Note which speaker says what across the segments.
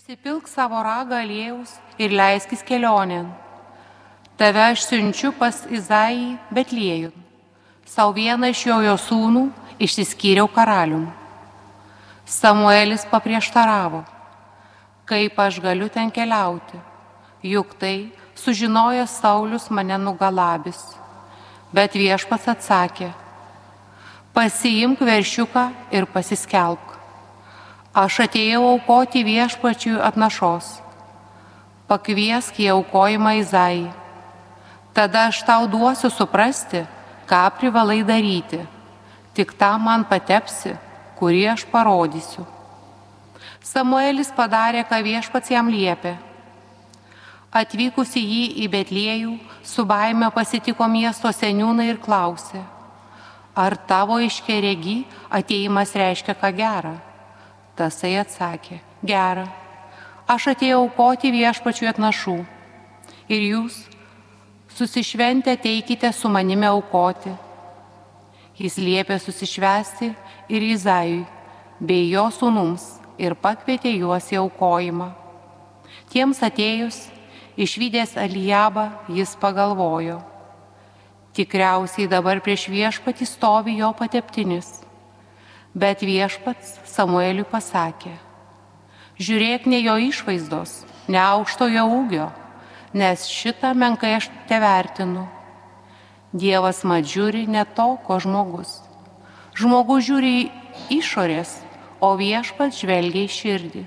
Speaker 1: Prisipilk savo ragą aliejaus ir leiskis kelionėn. Tave aš siunčiu pas Izaijį Betliejų. Sau vieną iš jo jo sūnų išsiskyriau karalium. Samuelis paprieštaravo, kaip aš galiu ten keliauti, juk tai sužinojęs Saulis mane nugalabis. Bet viešpats atsakė, pasiimk veršiuką ir pasiskelbk. Aš atėjau aukoti viešpačiui atnašos. Pakviesk į aukojimą Izai. Tada aš tau duosiu suprasti, ką privalai daryti. Tik tam man patepsi, kurį aš parodysiu. Samuelis padarė, ką viešpats jam liepė. Atvykusi jį į Betliejų, su baime pasitiko miesto seniūnai ir klausė, ar tavo iškeregi ateimas reiškia ką gerą. Tasai atsakė, gera, aš atėjau aukoti viešpačių atnašų ir jūs susišventę teikite su manimi aukoti. Jis liepė susišvesti ir Izajui bei jo sūnums ir pakvietė juos į aukojimą. Tiems atėjus, išvykęs Alijabą, jis pagalvojo, tikriausiai dabar prieš viešpatį stovi jo pateptinis Bet viešpats Samueliui pasakė, žiūrėk ne jo išvaizdos, ne aukšto jo ūgio, nes šitą menkai aš te vertinu. Dievas mat žiūri ne to, ko žmogus. Žmogus žiūri išorės, o viešpats žvelgia į širdį.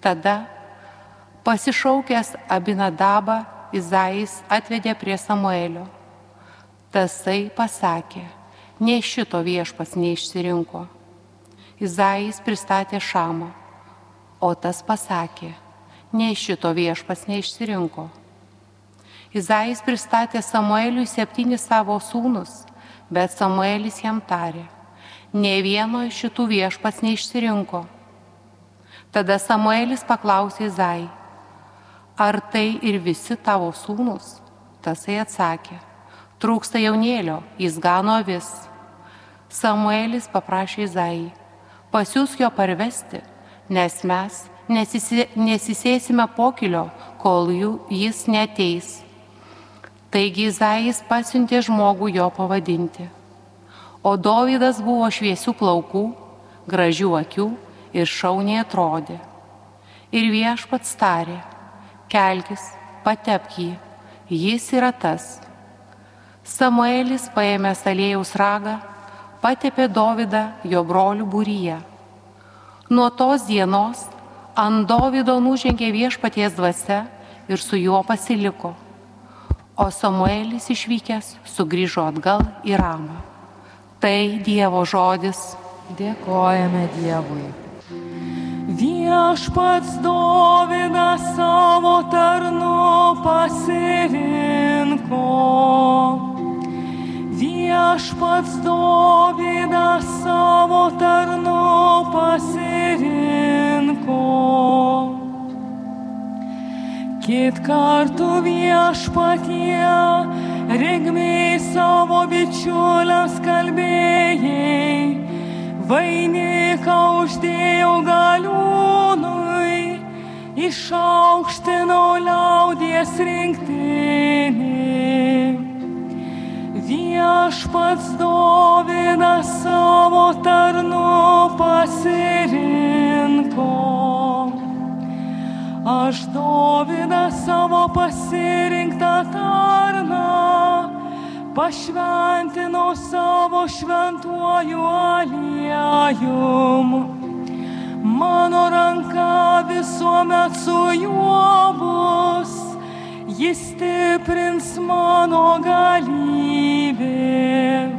Speaker 1: Tada pasišaukęs Abinadabą, Izais atvedė prie Samuelio. Tasai pasakė, nei šito viešpas neišsirinko. Izaijas pristatė šamą, o tas pasakė, nei šito viešpas neišsirinko. Izaijas pristatė Samueliui septynis savo sūnus, bet Samuelis jam tarė, nei vieno iš šitų viešpas neišsirinko. Tada Samuelis paklausė Izai, ar tai ir visi tavo sūnus? Tasai atsakė, trūksta jaunėlio, jis gano vis. Samuelis paprašė Izai, pasiūsk jo parvesti, nes mes nesisė, nesisėsime pokilio, kol jų jis neteis. Taigi Izais pasiuntė žmogų jo pavadinti. O Dovydas buvo šviesių plaukų, gražių akių ir šauniai atrodė. Ir viešpats tarė, kelkis, patepk jį, jis yra tas. Samuelis paėmė salėjaus ragą patepė Dovydą jo brolių būryje. Nuo tos dienos ant Dovydo nužengė viešpaties dvasia ir su juo pasiliko. O Samuelis išvykęs sugrįžo atgal į Ramą. Tai Dievo žodis.
Speaker 2: Dėkojame Dievui. Viešpats Dovydą savo tarnu pasirinko Viešpats savo tarnu pasirinko. Kit kartu viešpatie, regmiai savo bičiuliams kalbėjai, vainiką uždėjau galiūnui, išaukštinau liaudies rinktinį viešpats dovina savo tarnu pasirinko. Aš dovina savo pasirinktą tarną, pašventinau savo šventuoju aliejum. Mano ranka visuomet su juo bus jis stiprins mano galybė.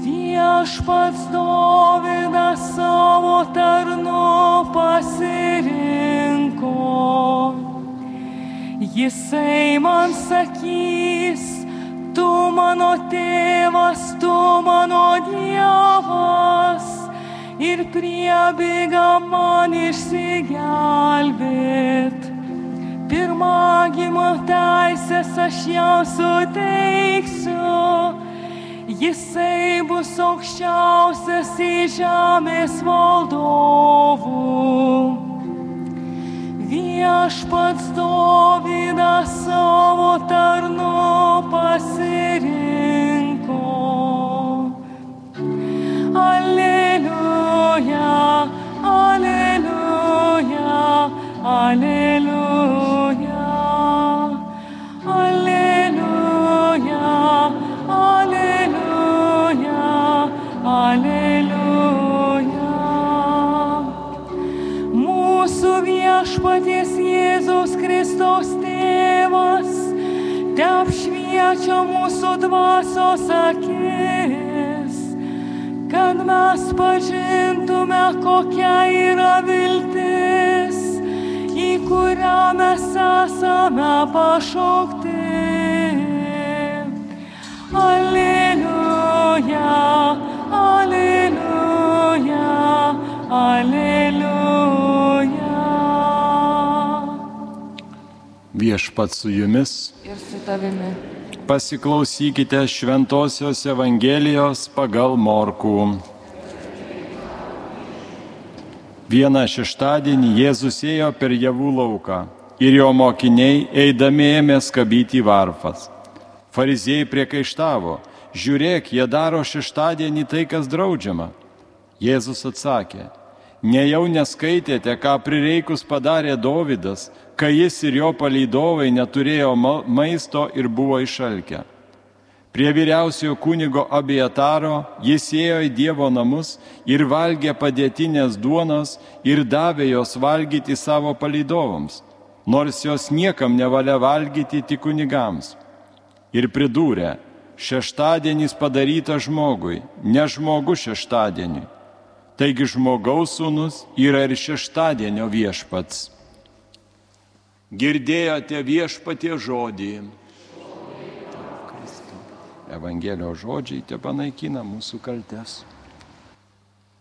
Speaker 2: Viešpats dovina savo tarnu pasirinko. Jisai man sakys, tu mano tėvas, tu mano dievas ir priebėga man išsigelbėt pirmagimo teisės aš jau suteiksiu. Jisai bus aukščiausias į žemės valdovų. viešpats Dovydą savo tarnu pasirinko. Alleluja, alleluja, alleluja. Viešpaties Jėzaus Kristaus tėvas, te apšviečia mūsų dvasios akis, kad mes pažintume, kokia yra viltis, į kurią mes esame pašaukti. Alleluja, alleluja, alleluja.
Speaker 3: Viešpat su jumis.
Speaker 2: Ir su tavimi.
Speaker 3: Pasiklausykite Šventojios Evangelijos pagal Morkų. Vieną šeštadienį Jėzus ėjo per javų lauką ir jo mokiniai eidami ėmė skabyti varfas. Fariziejai priekaištavo, žiūrėk, jie daro šeštadienį tai, kas draudžiama. Jėzus atsakė, nejau neskaitėte, ką prireikus padarė Dovydas, kai jis ir jo palydovai neturėjo ma- maisto ir buvo išalkę. Prie vyriausiojo kunigo Abietaro jis ėjo į Dievo namus ir valgė padėtinės duonos ir davė jos valgyti savo palydovams, nors jos niekam nevalia valgyti tik kunigams. Ir pridūrė, šeštadienis padarytas žmogui, ne žmogus šeštadieniui. Taigi žmogaus sūnus yra ir šeštadienio viešpats. Girdėjote viešpatie žodį. Evangelijos žodžiai te panaikina mūsų kaltes.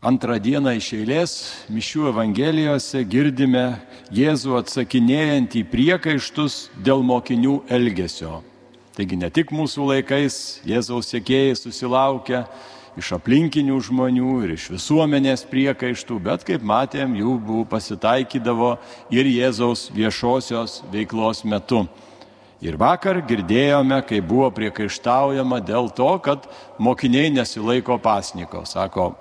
Speaker 3: Antrą dieną iš eilės mišių Evangelijose girdime Jėzų atsakinėjant į priekaištus dėl mokinių elgesio. Taigi ne tik mūsų laikais Jėzaus sėkėjai susilaukia iš aplinkinių žmonių ir iš visuomenės priekaištų, bet kaip matėm, jų buvo pasitaikydavo ir Jėzaus viešosios veiklos metu. Ir vakar girdėjome, kai buvo priekaištaujama dėl to, kad mokiniai nesilaiko pasniko. Sako,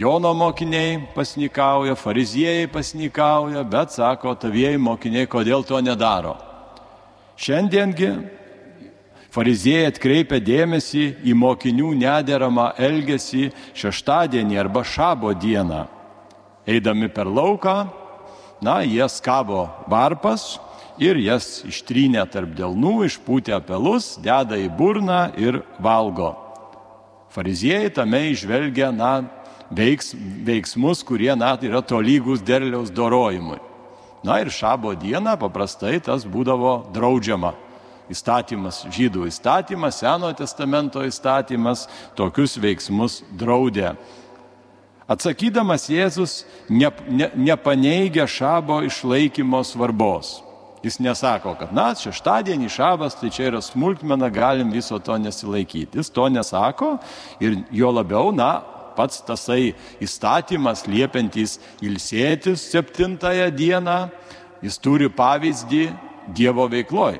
Speaker 3: Jono mokiniai pasnikauja, fariziejai pasnikauja, bet sako, tavieji mokiniai kodėl to nedaro. Šiandiengi fariziejai atkreipia dėmesį į mokinių nederamą elgesį šeštadienį arba šabo dieną. Eidami per lauką, na, jie skabo varpas ir jas ištrynė tarp delnų, išpūtė pelus, deda į burną ir valgo. Fariziejai tame išvelgia, na, veiks, veiksmus, kurie, na, yra tolygus derliaus dorojimui. Na ir šabo dieną paprastai tas būdavo draudžiama. Įstatymas, žydų įstatymas, Senojo testamento įstatymas tokius veiksmus draudė. Atsakydamas Jėzus ne, ne, nepaneigia šabo išlaikymo svarbos. Jis nesako, kad, na, šeštadienį šabas, tai čia yra smulkmena, galim viso to nesilaikyti. Jis to nesako ir jo labiau, na, pats tasai įstatymas liepiantis ilsėtis septintąją dieną, jis turi pavyzdį Dievo veikloj.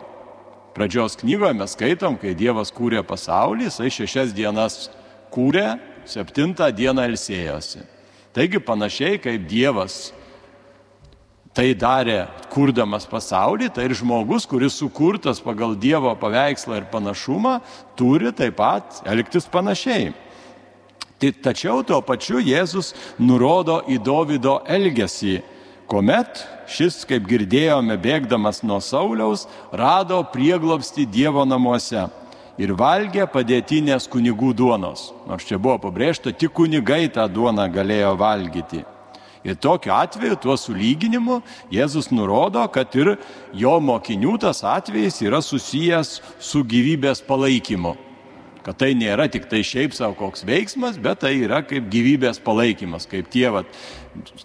Speaker 3: Pradžios knygoje mes skaitom, kai Dievas kūrė pasaulį, jisai šešias dienas kūrė, septintą dieną ilsėjosi. Taigi panašiai kaip Dievas tai darė kurdamas pasaulį, tai ir žmogus, kuris sukurtas pagal Dievo paveikslą ir panašumą, turi taip pat elgtis panašiai. Tačiau tuo pačiu Jėzus nurodo į Davido elgesį, kuomet šis, kaip girdėjome, bėgdamas nuo Sauliaus, rado prieglobsti Dievo namuose ir valgė padėtinės kunigų duonos. Nors čia buvo pabrėžta, tik kunigai tą duoną galėjo valgyti. Ir tokiu atveju, tuo sulyginimu, Jėzus nurodo, kad ir jo mokinių tas atvejis yra susijęs su gyvybės palaikymu. Kad tai nėra tik tai šiaip savo koks veiksmas, bet tai yra kaip gyvybės palaikymas, kaip tėvat,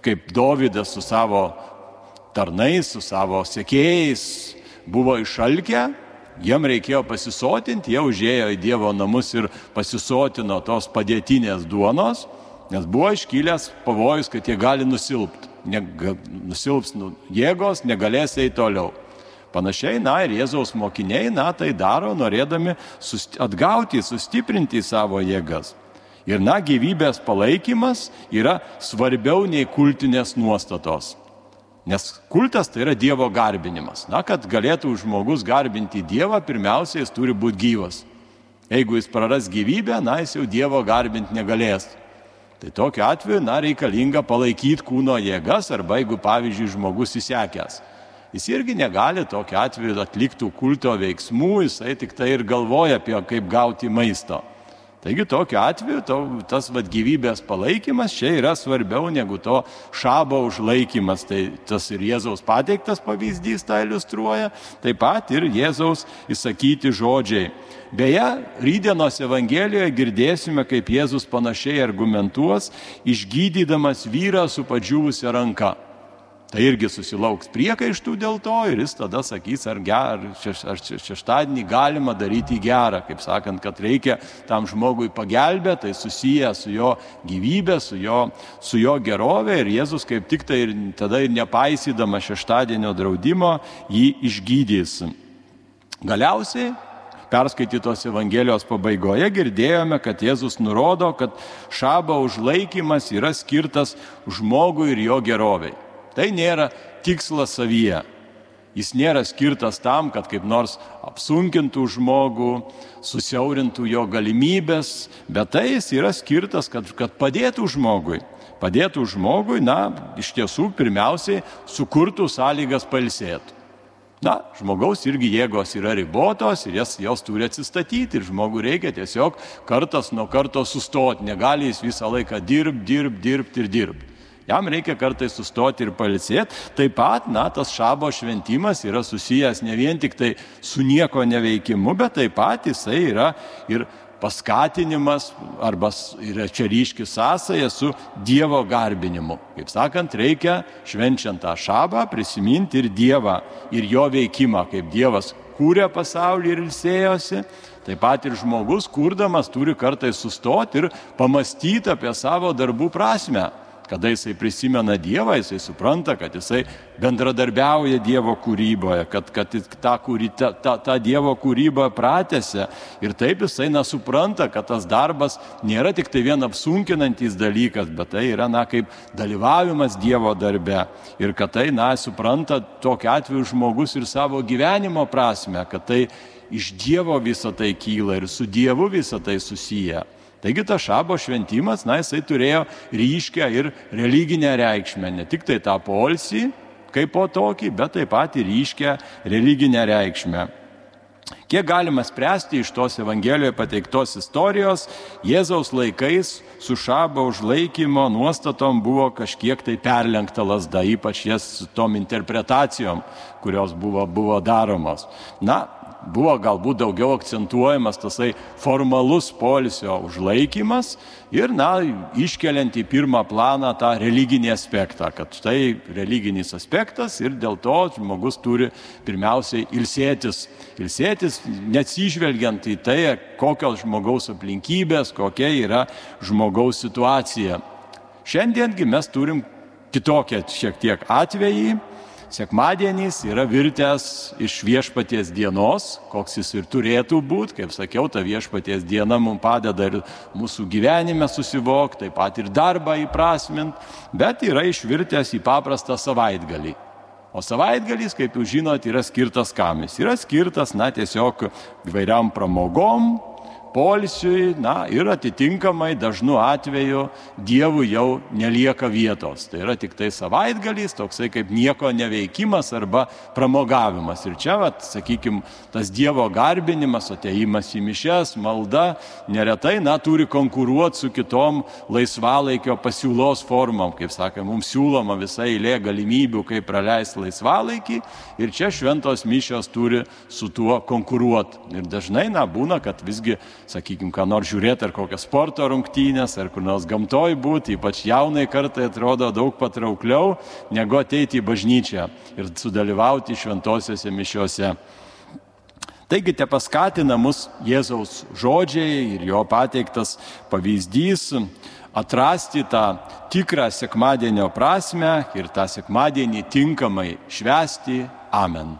Speaker 3: kaip Dovydas su savo tarnais, su savo sekėjais buvo išalkę, jiem reikėjo pasisotinti, jie užėjo į Dievo namus ir pasisotino tos padėtinės duonos, nes buvo iškilęs pavojus, kad jie gali nusilpti. nega, nusilps nu, jėgos, negalės eiti toliau. Panašiai, na ir Jėzaus mokiniai, na tai daro, norėdami sust, atgauti, sustiprinti savo jėgas. Ir na, gyvybės palaikymas yra svarbiau nei kultinės nuostatos. Nes kultas tai yra Dievo garbinimas. Na, kad galėtų žmogus garbinti Dievą, pirmiausia, jis turi būti gyvas. Jeigu jis praras gyvybę, na, jis jau Dievo garbinti negalės. Tai tokiu atveju, na, reikalinga palaikyti kūno jėgas arba jeigu, pavyzdžiui, žmogus įsekęs jis irgi negali tokiu atveju atlikti kulto veiksmų, jisai tik tai ir galvoja apie kaip gauti maisto. Taigi tokiu atveju to, tas vad gyvybės palaikymas čia yra svarbiau negu to šabo užlaikymas. Tai tas ir Jėzaus pateiktas pavyzdys tą iliustruoja, taip pat ir Jėzaus įsakyti žodžiai. Beje, rydienos Evangelijoje girdėsime, kaip Jėzus panašiai argumentuos, išgydydamas vyrą su padžiūvusia ranka. Tai irgi susilauks priekaištų dėl to ir jis tada sakys, ar, ger, šeš, ar šeštadienį galima daryti gerą, kaip sakant, kad reikia tam žmogui pagelbėti, tai susiję su jo gyvybė, su jo, su jo gerovė ir Jėzus kaip tik tai ir tada ir nepaisydama šeštadienio draudimo jį išgydys. Galiausiai perskaitytos Evangelijos pabaigoje girdėjome, kad Jėzus nurodo, kad šabo užlaikymas yra skirtas žmogui ir jo geroviai. Tai nėra tikslas savyje. Jis nėra skirtas tam, kad kaip nors apsunkintų žmogų, susiaurintų jo galimybės, bet tai jis yra skirtas, kad, kad padėtų žmogui. Padėtų žmogui, na, iš tiesų, pirmiausiai, sukurtų sąlygas palsėti. Na, žmogaus irgi jėgos yra ribotos ir jas, jos turi atsistatyti ir žmogui reikia tiesiog kartas nuo karto sustoti, negali jis visą laiką dirbti, dirbti, dirbti ir dirbti. Jam reikia kartais sustoti ir palisėti. Taip pat, na, tas šabo šventimas yra susijęs ne vien tik tai su nieko neveikimu, bet taip pat jisai yra ir paskatinimas arba yra čia ryški sąsaja su Dievo garbinimu. Kaip sakant, reikia švenčiant tą šabą prisiminti ir Dievą, ir jo veikimą, kaip Dievas kūrė pasaulį ir ilsėjosi. Taip pat ir žmogus, kurdamas, turi kartais sustoti ir pamastyti apie savo darbų prasme. Kada jisai prisimena Dievą, jisai supranta, kad jisai bendradarbiauja Dievo kūryboje, kad, kad tą, kūry, tą, tą, tą Dievo kūrybą pratęsia. Ir taip jisai nesupranta, kad tas darbas nėra tik tai vien apsunkinantis dalykas, bet tai yra, na, kaip dalyvavimas Dievo darbe. Ir kad tai, na, supranta tokiu atveju žmogus ir savo gyvenimo prasme, kad tai iš Dievo visą tai kyla ir su Dievu visą tai susiję. Taigi tas šabo šventimas, na, jisai turėjo ryškę ir religinę reikšmę, ne tik tai tą polsį kaip po tokį, bet taip pat ir ryškę religinę reikšmę. Kiek galima spręsti iš tos Evangelijoje pateiktos istorijos, Jėzaus laikais su šabo užlaikymo nuostatom buvo kažkiek tai perlenkta lasda, ypač jas tom interpretacijom, kurios buvo, buvo daromos. Na, buvo galbūt daugiau akcentuojamas tasai formalus polisio užlaikymas ir, na, iškeliant į pirmą planą tą religinį aspektą, kad štai religinis aspektas ir dėl to žmogus turi pirmiausiai ilsėtis. Ilsėtis neatsižvelgiant į tai, kokios žmogaus aplinkybės, kokia yra žmogaus situacija. Šiandiengi mes turim kitokią šiek tiek atvejį, Sekmadienis yra virtęs iš viešpaties dienos, koks jis ir turėtų būti, kaip sakiau, ta viešpaties diena mums padeda ir mūsų gyvenime susivokti, taip pat ir darbą įprasmint, bet yra išvirtęs į paprastą savaitgalį. O savaitgalis, kaip jūs žinot, yra skirtas kamis. Yra skirtas, na, tiesiog įvairiam pramogom, polisiui, na ir atitinkamai dažnu atveju Dievui jau nelieka vietos. Tai yra tik tai savaitgalys, toksai kaip nieko neveikimas arba pramogavimas. Ir čia, vat, sakykime, tas Dievo garbinimas, ateimas į mišes, malda, neretai, na, turi konkuruoti su kitom laisvalaikio pasiūlos formom. Kaip sakė, mums siūloma visa eilė galimybių, kaip praleisti laisvalaikį ir čia šventos mišios turi su tuo konkuruoti. Ir dažnai, na, būna, kad visgi sakykime, ką nors žiūrėti, ar kokias sporto rungtynės, ar kur nors gamtoj būti, ypač jaunai kartai atrodo daug patraukliau, negu ateiti į bažnyčią ir sudalyvauti šventosiuose mišiuose. Taigi te paskatina mus Jėzaus žodžiai ir jo pateiktas pavyzdys atrasti tą tikrą sekmadienio prasme ir tą sekmadienį tinkamai švesti. Amen.